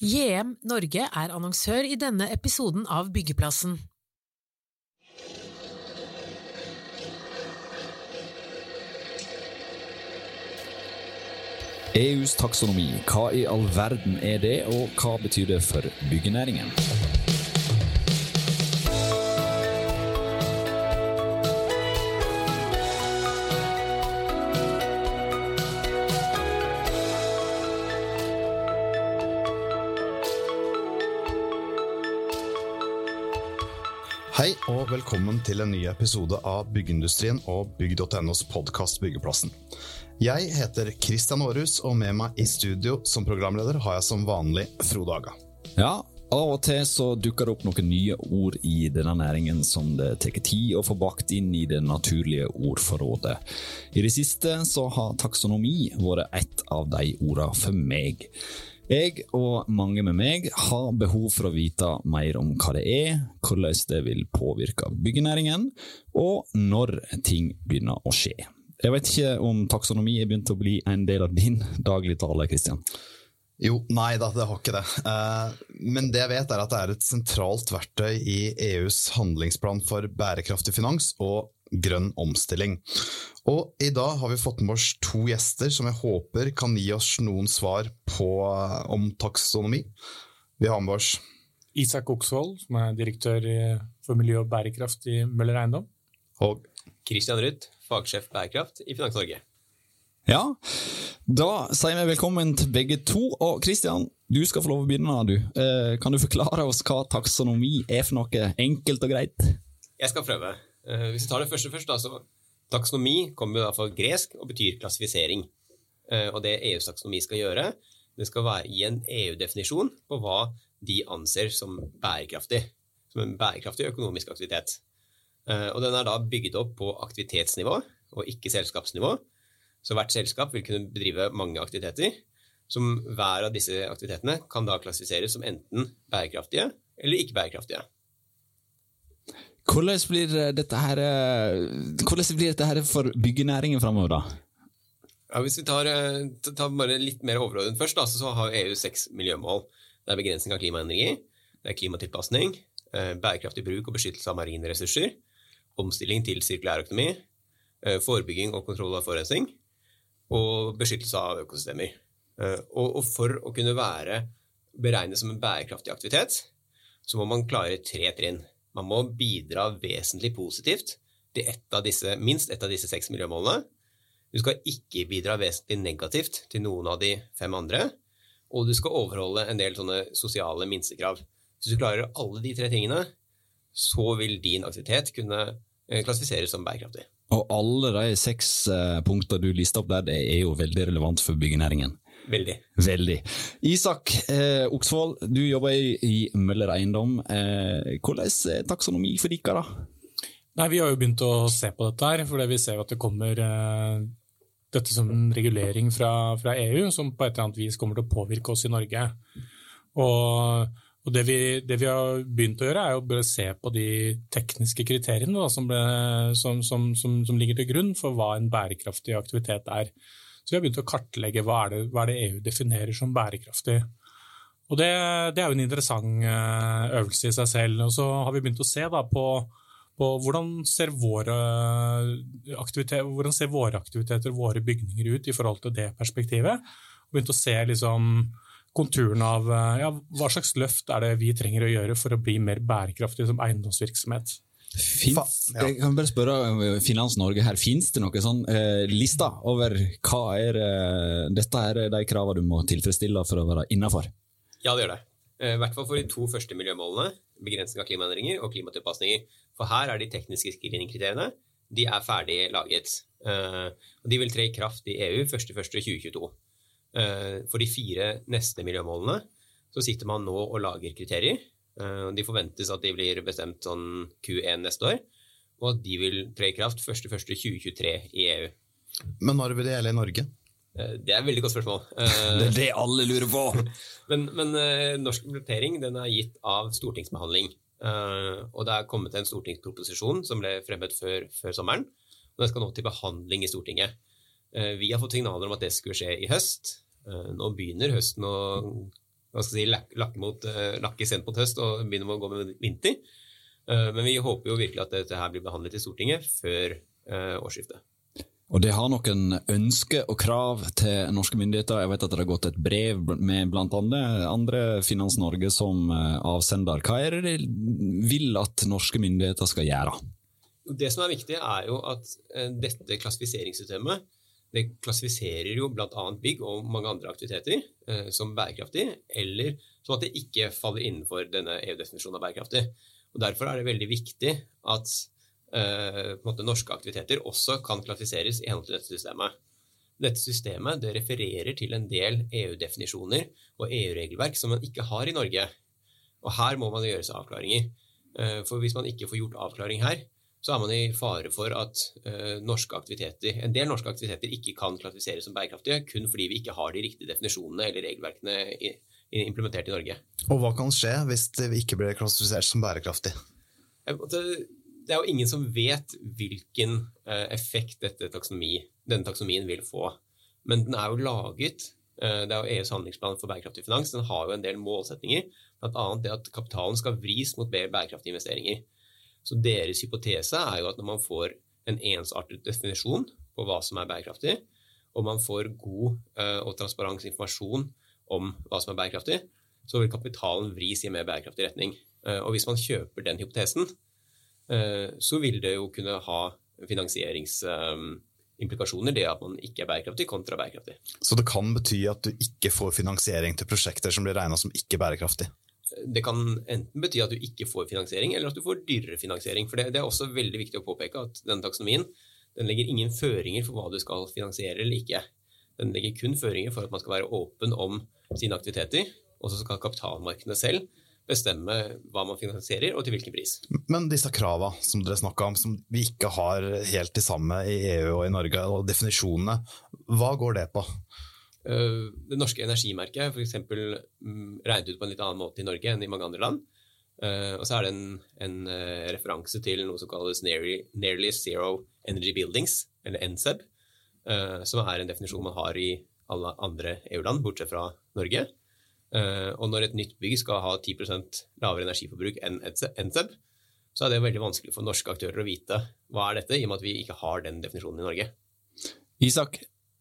JM Norge er annonsør i denne episoden av Byggeplassen. EUs taksonomi, hva i all verden er det, og hva betyr det for byggenæringen? Og velkommen til en ny episode av Byggeindustrien og bygg.nos podkast Byggeplassen. Jeg heter Kristian Aarhus, og med meg i studio som programleder har jeg som vanlig Frode Aga. Ja, av og til så dukker det opp noen nye ord i denne næringen som det tar tid å få bakt inn i det naturlige ordforrådet. I det siste så har taksonomi vært ett av de ordene for meg. Jeg og mange med meg har behov for å vite mer om hva det er, hvordan det vil påvirke byggenæringen, og når ting begynner å skje. Jeg vet ikke om taksonomi er begynt å bli en del av din dagligtale, Kristian? Jo, nei da, det har ikke det. Eh, Men det jeg vet, er at det er et sentralt verktøy i EUs handlingsplan for bærekraftig finans og grønn omstilling. Og i dag har vi fått med oss to gjester som jeg håper kan gi oss noen svar på, eh, om taksonomi. Vi har med oss Isak Oksvold, som er direktør for miljø og bærekraft i Møller Eiendom. og Christian Ruth, fagsjef bærekraft i Finans Norge. Ja, da sier vi velkommen til begge to. Og Kristian, du skal få lov å begynne, du. Eh, Kan du forklare oss hva taksonomi er for noe, enkelt og greit? Jeg skal prøve. Eh, Hvis vi tar det første først, da, så Taksonomi kommer da fra gresk og betyr klassifisering. Eh, Og det EUs taksonomi skal gjøre, det skal være i en EU-definisjon på hva de anser som bærekraftig. Som en bærekraftig økonomisk aktivitet. Eh, Og den er da bygget opp på aktivitetsnivå og ikke selskapsnivå. Så hvert selskap vil kunne bedrive mange aktiviteter. Som hver av disse aktivitetene kan da klassifiseres som enten bærekraftige eller ikke bærekraftige. Hvordan blir dette her, eh, blir dette her for byggenæringen framover, da? Ja, hvis vi tar, eh, tar bare litt mer overordnet først, da, så har EU seks miljømål. Det er begrensning av klimaendringer, det er klimatilpasning, eh, bærekraftig bruk og beskyttelse av marine ressurser, omstilling til sirkulærøkonomi, eh, forebygging og kontroll av forurensning, og beskyttelse av økosystemer. Eh, Og, for å kunne være beregnet som en bærekraftig aktivitet, så må man klare tre trinn. Man må bidra vesentlig positivt til et disse, minst ett av disse seks miljømålene. Du skal ikke bidra vesentlig negativt til noen av de fem andre, og du skal overholde en del sånne sosiale minstekrav. Hvis du klarer alle de tre tingene, så vil din aktivitet kunne eh, klassifiseres som bærekraftig. Og alle de seks eh, punktene du lister opp der, det er jo veldig relevant for byggenæringen. Veldig. Veldig. Isak eh, Oksvold, du jobber i, i Møller Eiendom. Eh, hvordan er taksonomi for dere, da? Nei, Vi har jo begynt å se på dette, her, for vi ser at det kommer eh, dette som en regulering fra, fra EU, som på et eller annet vis kommer til å påvirke oss i Norge. Og, og det, vi, det vi har begynt å gjøre, er å se på de tekniske kriteriene da, som, ble, som, som, som, ligger til grunn for hva en bærekraftig aktivitet er. Så vi har begynt å kartlegge hva er det, hva er det EU definerer som bærekraftig. Og det, det er jo en interessant eh, øvelse i seg selv. Og så har vi begynt å se på, på hvordan, ser våre aktiviteter, hvordan ser våre aktiviteter, våre bygninger ut i forhold til det perspektivet. Og begynt å se liksom, konturen av eh, ja, hva slags løft er det vi trenger å gjøre for å bli mer bærekraftig som eiendomsvirksomhet. Ja. Jeg kan bare spørre eh, Finans Norge her, finnes det noen sånn eh, lista over hva er eh, dette er de kravene du må tilfredsstille for å være innafor? Ja, det gjør det. Eh, I hvert fall for de to første miljømålene, begrensning av klimaendringer og klimatilpasninger. For her er de tekniske screeningkriteriene de er ferdig laget. De vil tre i kraft i EU 1.1.2022. Eh, For de fire neste miljømålene så sitter man nå og lager kriterier. Eh, De forventes at de blir bestemt sånn Q1 neste år, og at de vil tre i kraft 1.1.2023 i EU. Men når vil det gjelde i Norge? Eh, Det er et veldig godt spørsmål. Det er det alle lurer på! Men, men norsk implementering den er gitt av stortingsbehandling. Eh, og det er kommet en stortingsproposisjon som ble fremmet før, før sommeren. og Den skal nå til behandling i Stortinget. Eh, vi har fått signaler om at det skulle skje i høst. Eh, nå begynner høsten å hva skal si, lakke, mot, lakke sent mot høst og begynne å gå med vinter. Men vi håper jo virkelig at dette her blir behandlet i Stortinget før årsskiftet. Og det har noen ønsker og krav til norske myndigheter. Jeg vet at det har gått et brev med bl.a. andre Finans Norge som avsender. Hva er det de vil at norske myndigheter skal gjøre? Det som er viktig, er jo at dette klassifiseringssystemet det klassifiserer jo bl.a. bygg og mange andre aktiviteter eh, som bærekraftig, eller sånn at det ikke faller innenfor denne EU-definisjonen av bærekraftig. Og Derfor er det veldig viktig at eh, norske aktiviteter også kan klassifiseres i henhold til dette systemet. Dette systemet det refererer til en del EU-definisjoner og EU-regelverk som man ikke har i Norge. Og Her må man gjøre seg avklaringer. Eh, for Hvis man ikke får gjort avklaring her, så er man i fare for at uh, norske aktiviteter, en del norske aktiviteter ikke kan klassifiseres som bærekraftige kun fordi vi ikke har de riktige definisjonene eller regelverkene i, i, implementert i Norge. Og Hva kan skje hvis det ikke blir klassifisert som bærekraftig? Det er jo ingen som vet hvilken uh, effekt taksonomi, denne taksonomien vil få. Men den er jo laget uh, Det er jo EUs handlingsplan for bærekraftig finans. Den har jo en del målsetninger, bl.a. det at kapitalen skal vris mot mer bærekraftige investeringer. Så deres hypotese er jo at når man får en ensartet definisjon på hva som er bærekraftig, og man får god uh, og transparent informasjon om hva som er bærekraftig, så vil kapitalen vris i mer bærekraftig retning. Uh, og hvis man kjøper den hypotesen, uh, så vil det jo kunne ha finansieringsimplikasjoner, det at man ikke er bærekraftig kontra bærekraftig. Så det kan bety at du ikke får finansiering til prosjekter som blir regna som ikke bærekraftig? Det kan enten bety at du ikke får finansiering, eller at du får dyrere finansiering. For det, det er også veldig viktig å påpeke at denne taksonomien den legger ingen føringer for hva du skal finansiere eller ikke. Den legger kun føringer for at man skal være åpen om sine aktiviteter, og så skal kapitalmarkedene selv bestemme hva man finansierer, og til hvilken pris. Men disse kravene som dere snakka om, som vi ikke har helt de samme i EU og i Norge, og definisjonene, hva går det på? Eh, det norske energimerket er f.eks. Mm, regnet ut på en litt annen måte i Norge enn i mange andre land. Eh, og så er det en, en eh, referanse til noe som kalles Nearly, Nearly Zero Energy Buildings, eller NSEB, som er en definisjon man har i alle andre EU-land, bortsett fra Norge. Og når et nytt bygg skal ha 10% lavere energiforbruk enn NSEB, så er det veldig vanskelig for norske aktører å vite hva er dette, i og med at vi ikke har den definisjonen i Norge. Isak,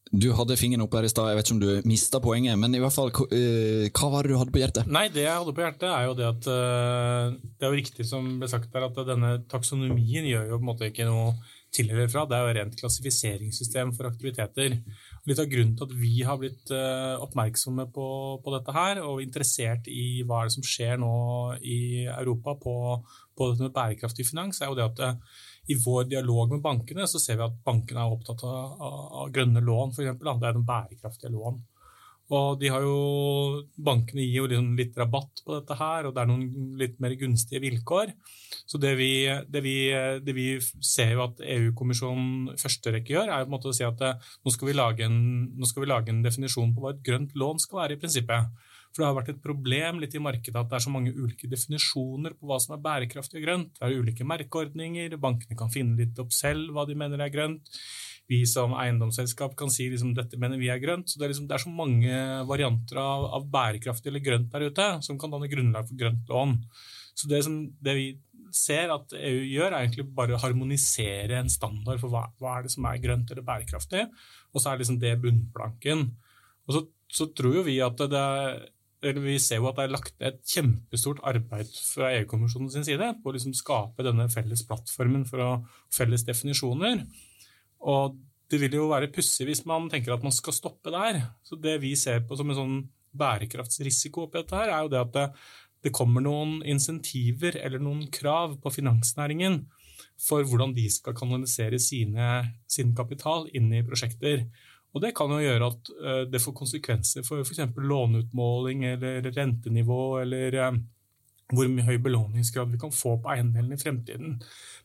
du hadde fingeren oppe her i stad, jeg vet ikke om du mista poenget, men i hvert fall, eh, hva var det du hadde på hjertet? Nei, Det jeg hadde på hjertet, er jo det at eh, det er jo riktig som ble sagt der, at denne taksonomien gjør jo på en måte ikke noe til eller fra. Det er jo rent klassifiseringssystem for aktiviteter. Litt av grunnen til at vi har blitt eh, oppmerksomme på, på, dette her, og interessert i hva er det som skjer nå i Europa på, på dette med bærekraftig finans, er jo det at i vår dialog med bankene så ser vi at bankene er opptatt av, av, grønne lån, f.eks. Det er de bærekraftige lån. Og jo, Bankene gir jo liksom litt rabatt på dette her, og det er noen litt mer gunstige vilkår. Så det vi, det vi, det vi ser jo at EU-kommisjonen første rekke gjør, er på en måte å si at eh, nå skal, en, nå skal vi lage en definisjon på hva et grønt lån skal være i prinsippet. For det har vært et problem litt i markedet at det er så mange ulike definisjoner på hva som er bærekraftig og grønt. Det er ulike merkeordninger, bankene kan finne litt opp selv hva de mener er grønt. Vi som eiendomsselskap kan si liksom, dette mener vi er grønt. Så det er, liksom, det er så mange varianter av, av, bærekraftig eller grønt der ute som kan danne grunnlag for grønt lån. Så det, som, det vi ser at EU gjør, er egentlig bare å harmonisere en standard for hva, hva er det som er grønt eller bærekraftig, og så er liksom det bunnplanken. Og så, så tror jo vi at det, vi ser jo at det er lagt ned et kjempestort arbeid fra EU-kommisjonen sin side på å liksom skape denne felles plattformen for å, felles definisjoner. Og det vil jo være pussig hvis man tenker at man skal stoppe der. Så Det vi ser på som en sånn bærekraftsrisiko oppi dette, her, er jo det at det, det kommer noen insentiver eller noen krav på finansnæringen for hvordan de skal kanalisere sine, sin kapital inn i prosjekter. Og Det kan jo gjøre at eh, det får konsekvenser for f.eks. låneutmåling eller rentenivå, eller eh, hvor mye høy belåningsgrad vi kan få på eiendelen i fremtiden.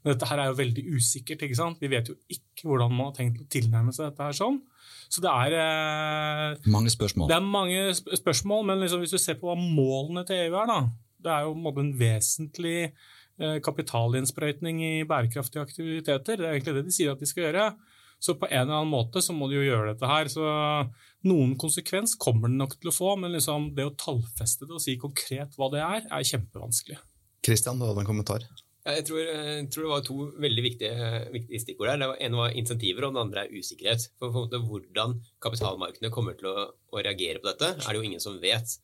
Men dette her er jo veldig usikkert. ikke sant? Vi vet jo ikke hvordan man har tenkt å tilnærme seg dette. her sånn. Så det er eh, Mange spørsmål. Det er mange spørsmål, Men liksom, hvis du ser på hva målene til EU er, da, det er jo en, en vesentlig eh, kapitalinnsprøytning i bærekraftige aktiviteter. Det er egentlig det de sier at de skal gjøre. Så på en eller annen måte så må de jo gjøre dette her. Så noen konsekvens kommer den nok til å få, men liksom det å tallfeste det og si konkret hva det er, er kjempevanskelig. Kristian, du hadde en kommentar? Jeg tror, jeg tror, det var to veldig viktige, viktige stikkord her. Det ene var insentiver, og den andre er usikkerhet. For, for måte, Hvordan kapitalmarkedene kommer til å, å, reagere på dette, er det jo ingen som vet.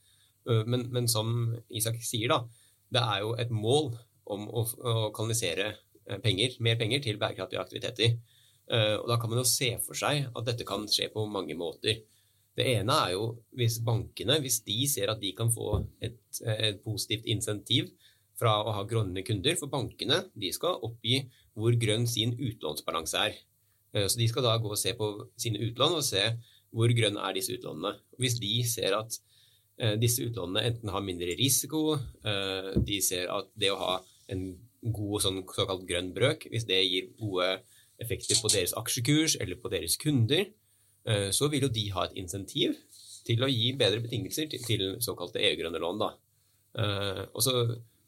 Men, men, som Isak sier, da, det er jo et mål om å, å kanalisere penger, mer penger til bærekraftige aktiviteter. Og Da kan man jo se for seg at dette kan skje på mange måter. Det ene er jo hvis bankene, hvis de ser at de kan få et, et positivt insentiv fra å ha grønne kunder. For bankene de skal oppgi hvor grønn sin utlånsbalanse er. Eh, så De skal da gå og se på sine utlån og se hvor grønn er disse utlånene. Hvis de ser at eh, disse utlånene enten har mindre risiko, eh, de ser at det å ha en god sånn, såkalt grønn brøk, hvis det gir gode effekter på deres aksjekurs eller på deres kunder, så vil jo de ha et insentiv til å gi bedre betingelser til, til såkalte EU-grønne lån. Da. Og så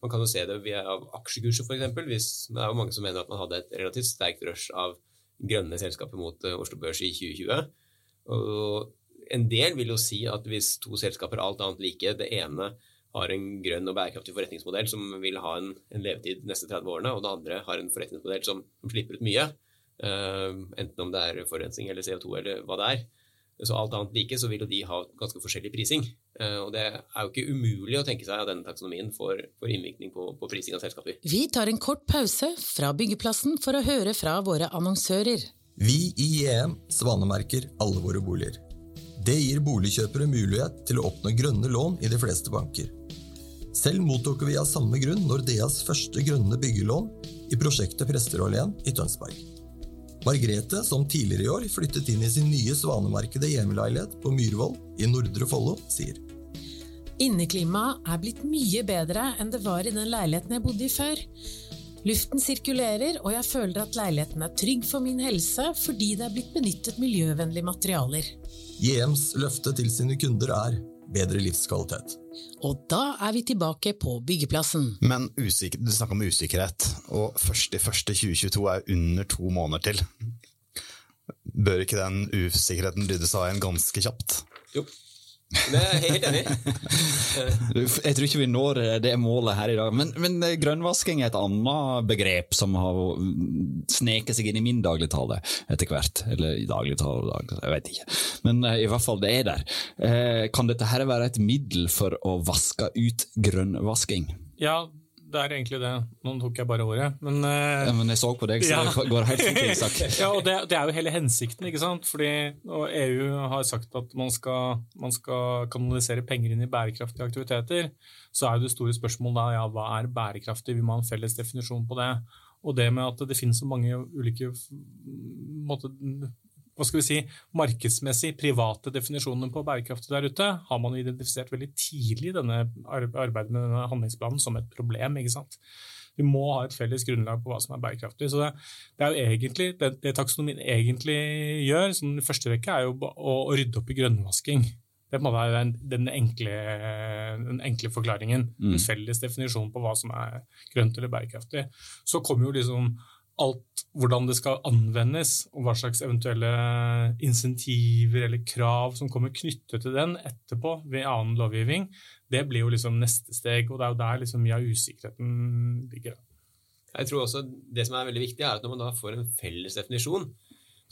man kan jo se det via aksjekurser, f.eks. Det er jo mange som mener at man hadde et relativt sterkt rush av grønne selskaper mot eh, Oslo Børs i 2020. Og en del vil jo si at hvis to selskaper alt annet like, det ene har en grønn og bærekraftig forretningsmodell som vil ha en, en levetid de neste 30 årene, og det andre har en forretningsmodell som, som slipper ut mye, enten om det er forurensning eller CO2 eller hva det er, så alt annet like, så vil jo de ha ganske forskjellig prising. Eh, og det er jo ikke umulig å tenke seg at denne taksonomien får, får innvirkning på, på, prising av selskaper. Vi tar en kort pause fra byggeplassen for å høre fra våre annonsører. Vi i JM svanemerker alle våre boliger. Det gir boligkjøpere mulighet til å oppnå grønne lån i de fleste banker. Selv mottok vi av samme grunn Nordeas første grønne byggelån i prosjektet Presterålen i Tønsberg. Margrethe, som tidligere i år flyttet inn i sin nye svanemarkede hjemmeleilighet på Myhrvold i Nordre Follo, sier Inneklimaet er blitt mye bedre enn det var i den leiligheten jeg bodde i før. Luften sirkulerer, og jeg føler at leiligheten er trygg for min helse fordi det er blitt benyttet miljøvennlige materialer. JMs løfte til sine kunder er bedre livskvalitet. Og da er vi tilbake på byggeplassen. Men usikker, du snakker om usikkerhet, og 1.1.2022 er under to måneder til. Bør ikke den usikkerheten ryddes av igjen ganske kjapt? Jo, det er helt enig Jeg tror ikke vi når det målet her i dag. Men, men grønnvasking er et annet begrep som har sneket seg inn i min dagligtale etter hvert. Eller i dagligtale, jeg vet ikke. Men uh, i hvert fall, det er der. Kan dette her være et middel for å vaske ut grønnvasking? Ja, det er egentlig det. Nå tok jeg bare ordet, men uh, ja, Men jeg så på deg, så ja. det går helt fint, Isak. ja, og det, det, er jo hele hensikten, ikke sant. Fordi EU har sagt at man skal, man skal, kanalisere penger inn i bærekraftige aktiviteter. Så er jo det store spørsmålet da ja, hva er bærekraftig? Vi må ha en felles definisjon på det. Og det med at det finnes så mange ulike måter, hva skal vi si, markedsmessig private definisjonene på bærekraft der ute, har man identifisert veldig tidlig denne arbeidet med denne handlingsplanen som et problem. ikke sant? Vi må ha et felles grunnlag på hva som er bærekraftig. Så det, det er jo egentlig, det, det taksonomien egentlig gjør, som i første rekke, er jo å, å rydde opp i grønnvasking. Det må være den, den, enkle, den enkle, forklaringen. Mm. En felles definisjon på hva som er grønt eller bærekraftig. Så kommer jo liksom alt hvordan det skal anvendes, og hva slags eventuelle insentiver eller krav som kommer knyttet til den etterpå ved annen lovgivning, det blir jo liksom neste steg. Og det er jo der liksom mye av usikkerheten ligger. Jeg tror også Det som er veldig viktig, er at når man da får en felles definisjon,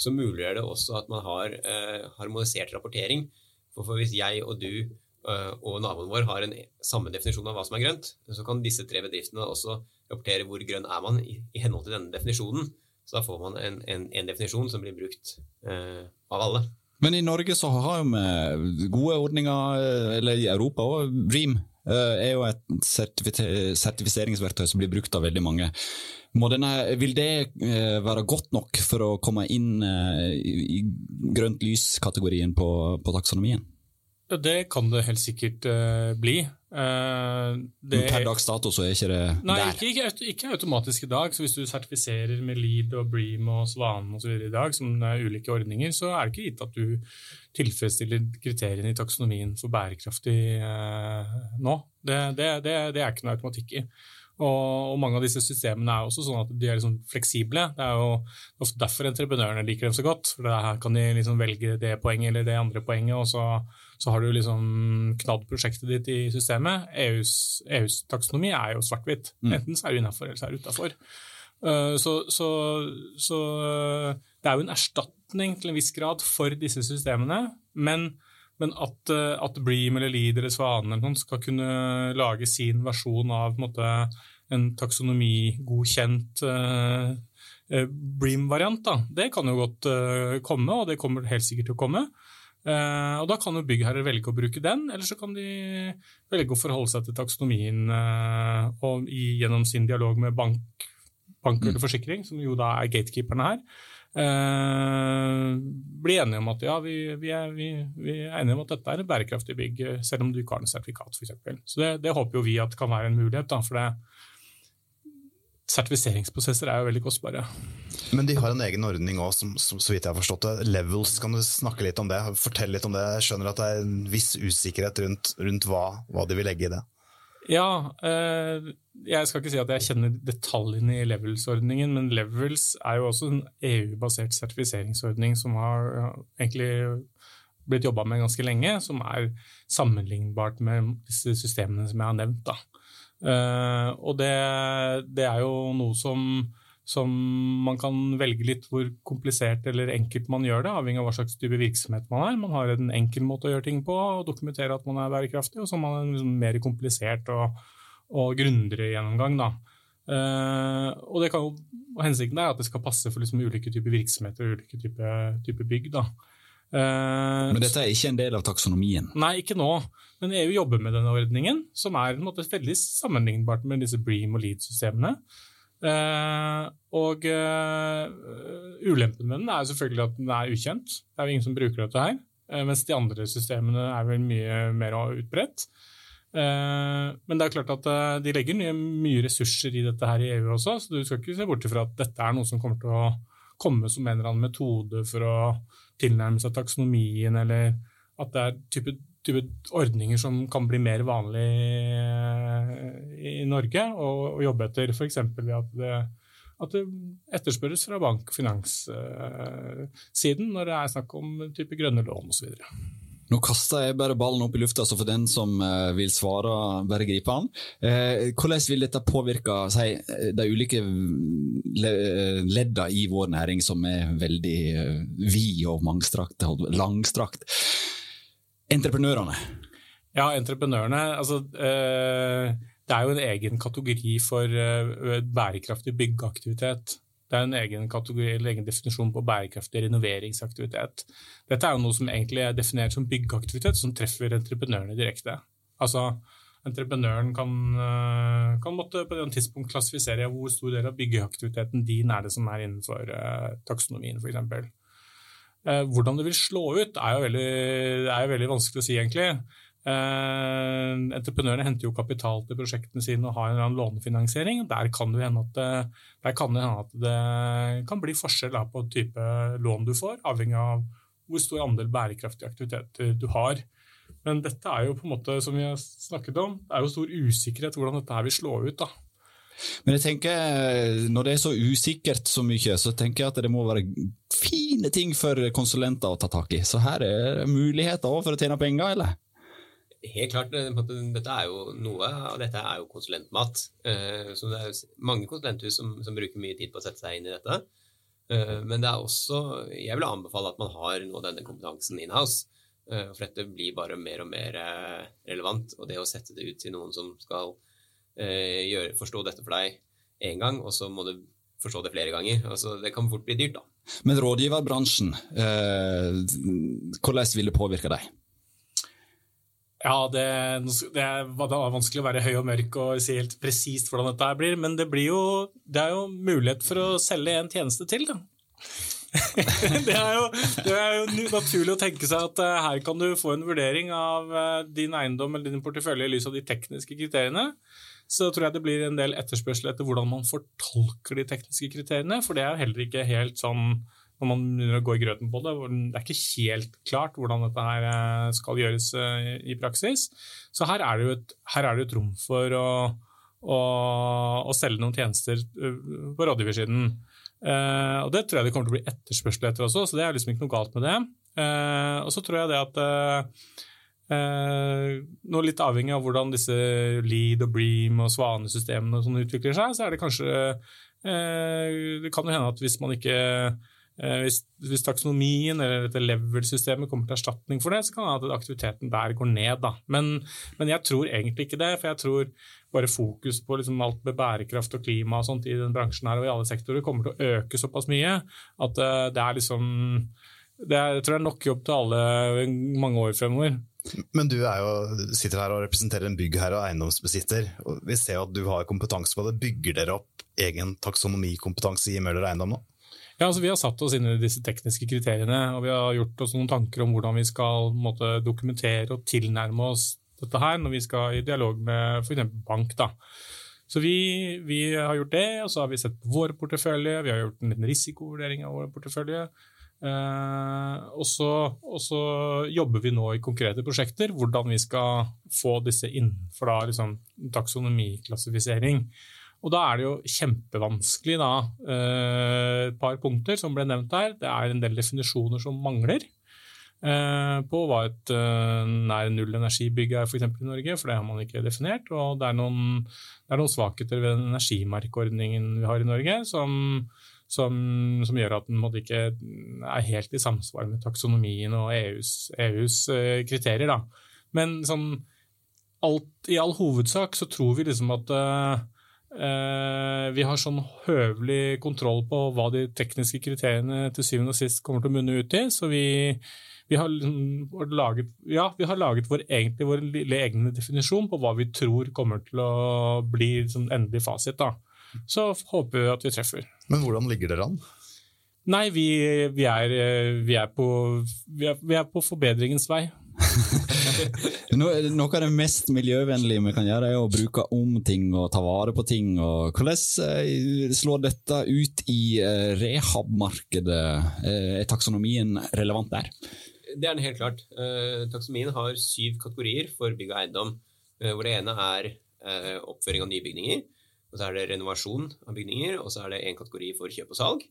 så muliggjør det også at man har eh, harmonisert rapportering. For, for hvis jeg og du og naboen vår har en samme definisjon av hva som er grønt, så kan disse tre bedriftene også rapportere hvor grønn er man i, henhold til denne definisjonen. Så da får man en, en, en definisjon som blir brukt eh, av alle. Men i Norge så har vi gode ordninger, eh, eller i Europa òg. Dream eh, er jo et sertifiseringsverktøy som blir brukt av veldig mange. Denne, vil det eh, være godt nok for å komme inn i grønt lys-kategorien på, på taksonomien? Det kan det helt sikkert uh, bli. Uh, det, per dags dato så er ikke det nei, der? Nei, ikke, ikke, ikke, automatisk i dag. Så hvis du sertifiserer med LEED og Bream og Svanen osv. i dag, som er ulike ordninger, så er det ikke gitt at du tilfredsstiller kriteriene i taksonomien for bærekraftig uh, nå. Det, det, det, er ikke noe automatikk i. Og, mange av disse systemene er også sånn at de er liksom fleksible. Det er jo ofte derfor entreprenørene liker dem så godt. for Her kan de liksom velge det poenget eller det andre poenget, og så, så har du liksom knadd prosjektet ditt i systemet. EUs, EUs taksonomi er jo svart-hvitt. Mm. Enten så er du innafor, eller så er du utafor. Uh, så, så, så, det er jo en erstatning til en viss grad for disse systemene. Men, men at, uh, at Bream eller Leader eller Svanen eller noen skal kunne lage sin versjon av en måte, en taksonomigodkjent uh, Bream-variant. Det kan jo godt uh, komme, og det kommer helt sikkert til å komme. Uh, og Da kan jo byggherrer velge å bruke den, eller så kan de velge å forholde seg til taksonomien og i, gjennom sin dialog med bank, bank eller mm. forsikring, som jo da er gatekeeperne her, uh, bli enige om at ja, vi, vi, er, vi, vi, er, enige om at dette er et bærekraftig bygg, selv om du ikke har noe sertifikat, f.eks. Så det, det, håper jo vi at kan være en mulighet. Da, for det, sertifiseringsprosesser er jo veldig kostbare. Men de har en egen ordning òg, så vidt jeg har forstått det. Levels, kan du snakke litt om det? Fortell litt om det. Jeg skjønner at det er en viss usikkerhet rundt, rundt hva, hva, de vil legge i det. Ja, eh, jeg skal ikke si at jeg kjenner detaljene i Levels-ordningen, men Levels er jo også en EU-basert sertifiseringsordning som har egentlig blitt jobba med ganske lenge, som er sammenlignbart med disse systemene som jeg har nevnt. da. Uh, og det, det, er jo noe som, som, man kan velge litt hvor komplisert eller enkelt man gjør det, avhengig av hva slags type virksomhet man er. Man har en enkel måte å gjøre ting på og dokumentere at man er bærekraftig, og så har man en liksom mer komplisert og, og grundigere gjennomgang. Da. Uh, og, kan, og, Hensikten er at det skal passe for liksom ulike typer virksomheter og ulike typer type bygg. Da. Uh, Men dette er ikke en del av taksonomien? Nei, ikke nå. Men EU jobber med denne ordningen, som er en måte, veldig sammenlignbart med disse Bream og Lead-systemene. Uh, og uh, ulempen med den er selvfølgelig at den er ukjent. Det er jo ingen som bruker dette her. Mens de andre systemene er vel mye mer utbredt. men det er klart at de legger mye, ressurser i dette her i EU også, så du skal ikke se bort fra at dette er noe som kommer til å komme som en eller annen metode for å tilnærme seg taksonomien, eller at det er type type ordninger som kan bli mer vanlig eh, i Norge å jobbe etter, f.eks. ved at det, at det etterspørres fra bank- og finanssiden når det er snakk om type grønne lån osv. Nå kaster jeg bare ballen opp i lufta, så for den som eh, vil svare, bare gripe den. Eh, hvordan vil dette påvirke si, de ulike leddene i vår næring, som er veldig vid og mangstrakt, langstrakt? Entreprenørene. Ja, entreprenørene. Altså, eh, det er jo en egen kategori for eh, bærekraftig byggeaktivitet. Det er en egen, kategori, eller egen definisjon på bærekraftig renoveringsaktivitet. Dette er jo noe som egentlig er definert som byggeaktivitet, som treffer entreprenørene direkte. Altså, Entreprenøren kan, eh, kan måtte på et tidspunkt klassifisere hvor stor del av byggeaktiviteten din er det som er innenfor uh, taksonomien, f.eks. Eh, hvordan det vil slå ut, er jo veldig, er jo veldig vanskelig å si, egentlig. Eh, entreprenørene henter jo kapital til prosjektene sine og har en eller annen lånefinansiering. Der kan det hende at det, kan, det hende at det kan bli forskjell da, på type lån du får, avhengig av hvor stor andel bærekraftige aktiviteter du har. Men dette er jo på en måte, som vi har snakket om, det er jo stor usikkerhet hvordan dette her vil slå ut. da. Men jeg tenker, når det er så usikkert så mye, så tenker jeg at det må være fine ting for konsulenter å ta tak i. Så her er det muligheter for å tjene penger, eller? Helt klart. Dette er jo noe av dette er jo konsulentmat. Eh, så det er mange konsulenthus som, som bruker mye tid på å sette seg inn i dette. Eh, men det er også Jeg vil anbefale at man har av denne kompetansen in-house. Eh, for dette blir bare mer og mer relevant. Og det å sette det ut til noen som skal Eh, gjøre, forstå dette for deg én gang, og så må du forstå det flere ganger. Altså, det kan fort bli dyrt, da. Men rådgiverbransjen, eh, hvordan vil det påvirke deg? Ja, det, det, er, vanskelig å være høy og mørk og si helt presist hvordan dette blir, men det, blir jo, det er jo mulighet for å selge en tjeneste til, da. det, er jo, det, er jo, naturlig å tenke seg at uh, her kan du få en vurdering av uh, din eiendom eller din portefølje i lys av de tekniske kriteriene så tror jeg det blir en del etterspørsel etter hvordan man fortolker de tekniske kriteriene. For det er heller ikke helt sånn når man begynner å gå i grøten på det. Det er ikke helt klart hvordan dette her eh, skal gjøres eh, i praksis. Så her er det jo et, det et rom for å, å, å, selge noen tjenester på rådgiversiden. Og Det tror jeg det kommer til å bli etterspørsel etter også, så det er liksom ikke noe galt med det. Og så tror jeg det at uh, noe litt avhengig av hvordan disse Lead og Bream og Svanesystemene og sånn utvikler seg, så er det kanskje Det kan jo hende at hvis man ikke hvis, hvis, taksonomien eller dette level-systemet kommer til erstatning for det, så kan det at aktiviteten der går ned. Men, men, jeg tror egentlig ikke det. For jeg tror bare fokus på liksom alt med bærekraft og klima og sånt i den bransjen her og i alle sektorer kommer til å øke såpass mye at uh, det er liksom det er, Jeg tror det er nok jobb til alle mange år fremover. Men du jo, sitter her og representerer en byggherre og eiendomsbesitter. og Vi ser jo at du har kompetanse på det. Bygger dere opp egen taksonomikompetanse i Møller Eiendom nå? Ja, altså Vi har satt oss inn i disse tekniske kriteriene og vi har gjort oss noen tanker om hvordan vi skal måte, dokumentere og tilnærme oss dette her når vi skal i dialog med f.eks. bank. da. Så vi, vi, har gjort det, og så har vi sett på vår portefølje, vi har gjort en liten risikovurdering av vår portefølje. Eh, og, så, og, så, jobber vi nå i konkrete prosjekter hvordan vi skal få disse innenfor da, liksom, taksonomiklassifisering. Og da er det jo kjempevanskelig, da, eh, et par punkter som ble nevnt her. Det er en del definisjoner som mangler. Eh, på hva et nær null energibygg er f.eks. i Norge, for det har man ikke definert. Og det er noen, det er noen svakheter ved den energimerkeordningen vi har i Norge, som, som, som gjør at den ikke er helt i samsvar med taksonomien og EUs, EUs kriterier. Da. Men sånn, alt, i all hovedsak så tror vi liksom at uh, vi har sånn høvelig kontroll på hva de tekniske kriteriene til syvende og sist kommer til å munne ut i. Så vi, vi har, liksom laget, ja, vi har laget vår, egentlig vår lille egne definisjon på hva vi tror kommer til å bli sånn endelig fasit. Da. Så håper vi at vi treffer. Men hvordan ligger dere an? Nei, vi, vi, er, vi, er, på, vi, er, vi er på forbedringens vei. Noe av det mest miljøvennlige vi kan gjøre, er å bruke om ting og ta vare på ting. Hvordan eh, slår dette ut i eh, rehab-markedet? Eh, er taksonomien relevant der? Det er den helt klart. Taksonomien har syv kategorier for bygg og eiendom. Hvor det ene er oppføring av nye bygninger. Og så er det renovasjon av bygninger. Og så er det én kategori for kjøp og salg.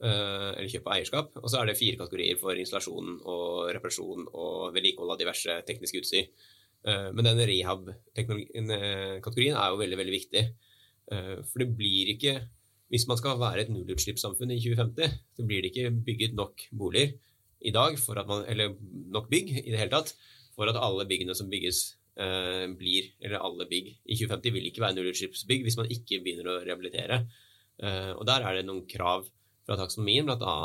Eller kjøp og eierskap. Og så er det fire kategorier for installasjon og reparasjon og vedlikehold av diverse tekniske utstyr. men den rehab-kategorien er jo veldig, veldig viktig. for det blir ikke Hvis man skal være et nullutslippssamfunn i 2050, så blir det ikke bygget nok boliger i dag, man, eller nok bygg i det hele tatt, for at alle byggene som bygges eh, blir, eller alle bygg i 2050 vil ikke være nullutslippsbygg hvis man ikke begynner å rehabilitere. Eh, og der er det noen krav fra taksonomien, bl.a.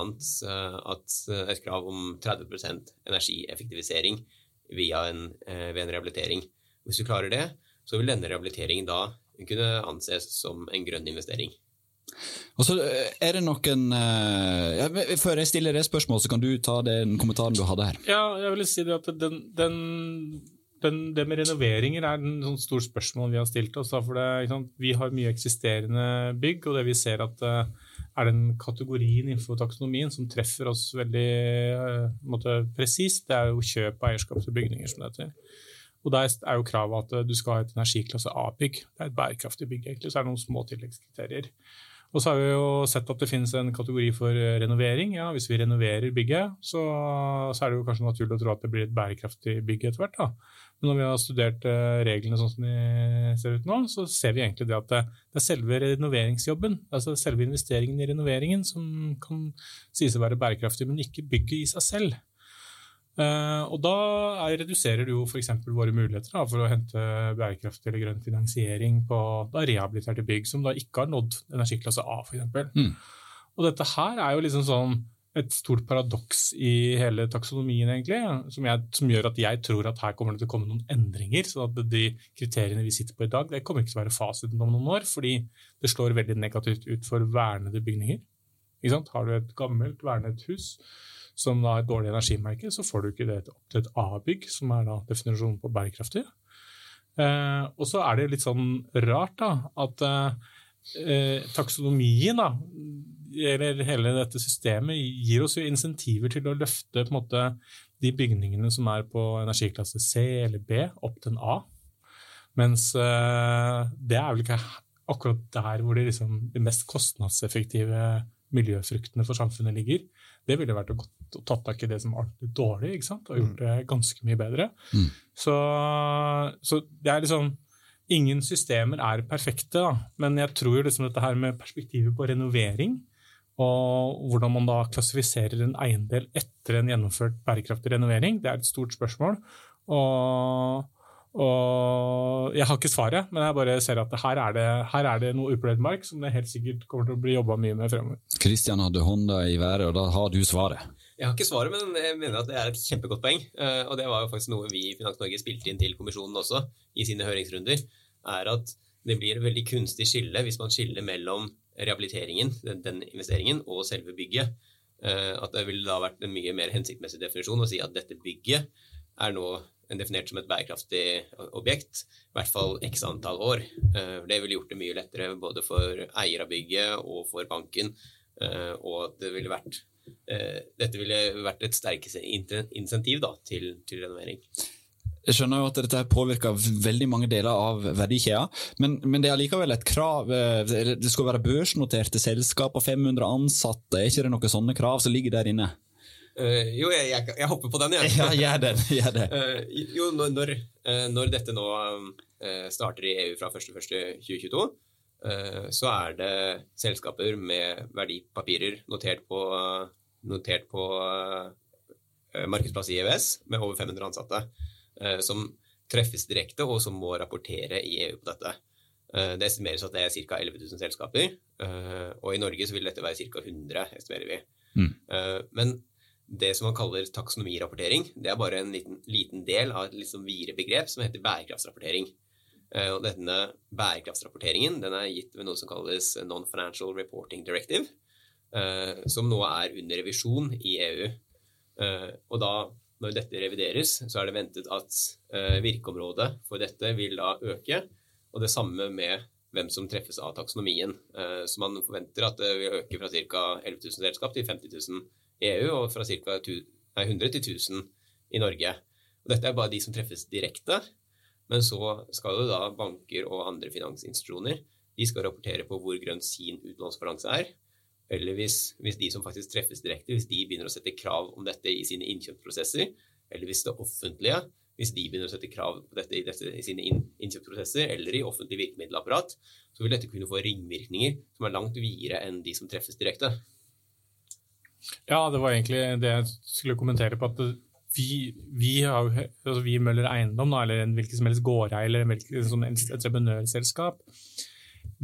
Eh, at eh, et krav om 30% energieffektivisering via en, eh, ved en rehabilitering. Hvis du klarer det, så vil denne rehabiliteringen da kunne anses som en grønn investering. Og så er det noen ja, Før jeg stiller det spørsmålet, så kan du ta den kommentaren du hadde her. Ja, jeg vil si det at den, den, den, det med renoveringer er et sånn stort spørsmål vi har stilt oss. For det, vi har mye eksisterende bygg, og det vi ser at uh, er den kategorien innenfor taksonomien som treffer oss veldig uh, presist, det er jo kjøp av eierskap til bygninger, som det heter. Og Der er jo kravet at du skal ha et energiklasse A-bygg. Det er et bærekraftig bygg, egentlig. Så er det noen små tilleggskriterier. Og så har vi jo sett at det finnes en kategori for eh, renovering. Ja, hvis vi renoverer bygget, så, så, er det jo kanskje naturlig å tro at det blir et bærekraftig bygg etter hvert. Da. Men når vi har studert uh, reglene sånn som de ser ut nå, så ser vi egentlig det at det, er selve renoveringsjobben, altså selve investeringen i renoveringen, som kan sies å være bærekraftig, men ikke bygget i seg selv. Uh, og da er, reduserer du jo f.eks. våre muligheter for å hente bærekraftig eller grønn finansiering på rehabiliterte bygg som da ikke har nådd energiklasse A, f.eks. Mm. Og dette her er jo liksom sånn et stort paradoks i hele taksonomien, egentlig, som, jeg, som, gjør at jeg tror at her kommer det til å komme noen endringer. så at De kriteriene vi sitter på i dag, det kommer ikke til å være fasiten om noen år, fordi det slår veldig negativt ut for vernede bygninger. Har du et gammelt, vernet hus, som har et dårlig energimerke, så får du ikke det opp til et A-bygg, som er da definisjonen på bærekraftig. Eh, og så er det litt sånn rart da, at eh, taksonomien, da, eller hele dette systemet, gir oss jo insentiver til å løfte på en måte, de bygningene som er på energiklasse C eller B, opp til en A. Mens uh, det er vel ikke akkurat der hvor de, liksom, de mest kostnadseffektive miljøfruktene for samfunnet ligger. Det ville vært å, å ta tak i det som var dårlig, og gjort det ganske mye bedre. Mm. Så, så, det er liksom Ingen systemer er perfekte, da. men jeg tror liksom dette her med perspektivet på renovering, og hvordan man da klassifiserer en eiendel etter en gjennomført bærekraftig renovering, det er et stort spørsmål. Og og jeg har ikke svaret, men jeg bare ser at her er det, her er det noe upløyd mark som det helt sikkert kommer til å bli jobba mye med fremover. Kristian hadde hånda i været, og da har du svaret. Jeg har ikke svaret, men jeg mener at det er et kjempegodt poeng. Eh, og det var jo faktisk noe vi i Finans Norge spilte inn til kommisjonen også, i sine høringsrunder, er at det blir et veldig kunstig skille hvis man skiller mellom rehabiliteringen, den, den investeringen, og selve bygget. Eh, at det ville da vært en mye mer hensiktsmessig definisjon å si at dette bygget er nå definert som et bærekraftig objekt, i hvert fall x antall år. Eh, det ville gjort det mye lettere både for eier av bygget og for banken. Eh, og det ville vært, dette ville vært et sterkere insentiv da, til, til renovering. Jeg skjønner jo at dette påvirker veldig mange deler av verdikjeden, men, men, det er likevel et krav Det skal være børsnoterte selskap og 500 ansatte, er ikke det noen sånne krav som ligger der inne? Uh, jo, jeg, jeg, jeg, hopper på den, jeg. Ja, gjør den. Gjør det. Uh, jo, når, uh, når, dette nå starter i EU fra 1.1.2022, så er det selskaper med verdipapirer notert på, notert på markedsplass i EØS med over 500 ansatte, som treffes direkte, og som må rapportere i EU på dette. Det estimeres at det er ca. 11 000 selskaper, og i Norge så vil dette være ca. 100, estimerer vi. Mm. Men det som man kaller taksonomirapportering, det er bare en liten, liten del av et liksom videre begrep som heter bærekraftsrapportering. Eh, og denne bærekraftsrapporteringen den er gitt ved noe som kalles Non-Financial Reporting Directive, eh, som nå er under revisjon i EU. Eh, og da, når dette revideres, så er det ventet at virkeområdet for dette vil da øke, og det samme med hvem som treffes av taksonomien. Så man forventer at det vil øke fra ca. 11 000 selskap til 50 000 i EU, og fra ca. 100 til 1000 i Norge. Og dette er bare de som treffes direkte. Men så skal jo da banker og andre finansinstitusjoner de skal rapportere på hvor grønn sin utlånsbalanse er. Eller hvis, hvis, de som faktisk treffes direkte, hvis de begynner å sette krav om dette i sine innkjøpsprosesser, eller hvis det offentlige hvis de begynner å sette krav på dette i, dette, i sine innkjøpsprosesser eller i offentlig virkemiddelapparat, så vil dette kunne få ringvirkninger som er langt videre enn de som treffes direkte. Ja, det var egentlig det jeg skulle kommentere på. at vi, vi, har, altså vi Møller Eiendom, eller en hvilken som helst gårdeier eller en sånn entreprenørselskap,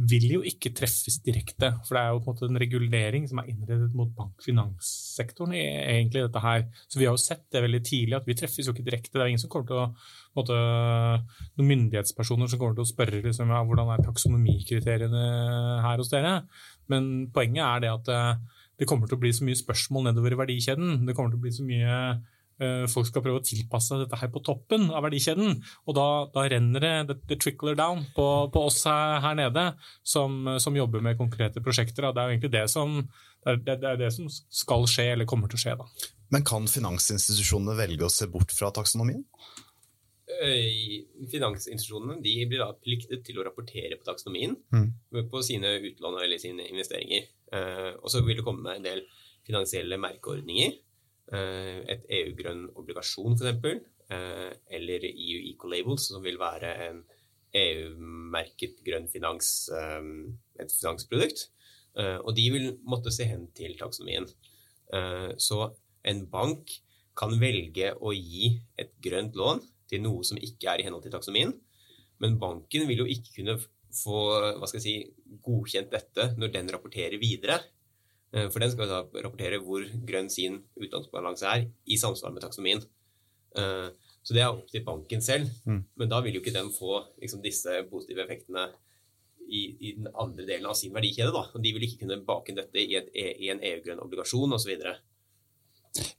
vil jo ikke treffes direkte. For det er jo på en måte en regulering som er innredet mot bankfinanssektoren. egentlig dette her. Så vi har jo sett det veldig tidlig, at vi treffes jo ikke direkte. Det er ingen som kommer til å måte, noen myndighetspersoner som kommer til å spørre liksom, ja, hvordan er taksonomikriteriene her hos dere. Men poenget er det at det kommer til å bli så mye spørsmål nedover i verdikjeden. Det kommer til å bli så mye Folk skal prøve å tilpasse dette her på toppen av verdikjeden. Og da, da renner det, det, det trickler down på, på oss her, her nede som, som, jobber med konkrete prosjekter. Det er jo egentlig det som, det er, det som skal skje, eller kommer til å skje. Da. Men kan finansinstitusjonene velge å se bort fra taksonomien? Eh, finansinstitusjonene de blir da pliktet til å rapportere på taksonomien mm. på sine utlån eller sine investeringer. Eh, og så vil det komme en del finansielle merkeordninger. Eh, et EU-grønn obligasjon, f.eks. Eller EU Ecolabels, som vil være en EU-merket grønn finans, et finansprodukt. Og de vil måtte se hen til taksonomien. Så en bank kan velge å gi et grønt lån til noe som ikke er i henhold til taksonomien. Men banken vil jo ikke kunne få si, godkjent dette når den rapporterer videre. Eh, for den skal da rapportere hvor grønn sin utlånsbalanse er, i samsvar med taksonomien. Eh, så det er opp til banken selv. Mm. Men da vil jo ikke den få liksom, disse positive effektene i, i, den andre delen av sin verdikjede. Da. De vil ikke kunne bake inn dette i, et, i en EU-grønn obligasjon osv.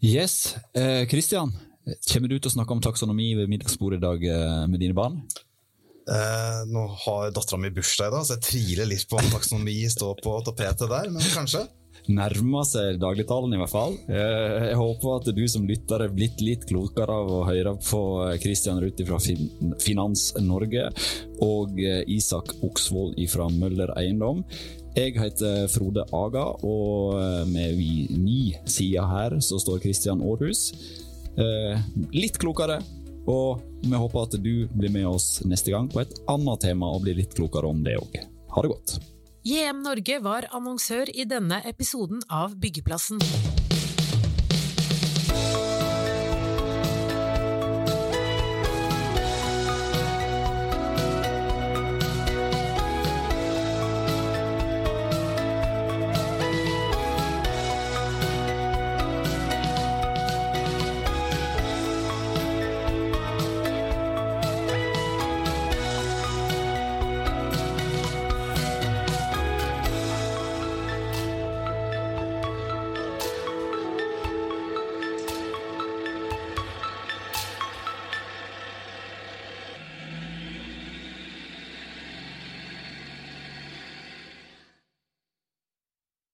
Yes. Kristian, Christian, Kommer du til å snakke om taksonomi ved middagsbordet i dag eh, med dine barn? Eh, nå har dattera mi bursdag i dag, så jeg tviler litt på om taksonomi står på tapetet der, men kanskje? Nærmer seg dagligtalen, i hvert fall. Eh, Jeg håper at du som lytter er blitt litt klokere av å høre på Christian Ruth fra Finans Norge og eh, Isak Oksvold fra Møller Eiendom. Jeg heter Frode Aga, og eh, med ni sider her så står Christian Aarhus. Litt klokere, og vi håper at du blir med oss neste gang på et annet tema og blir litt klokere om det òg. Ha det godt. JM Norge var annonsør i denne episoden av Byggeplassen.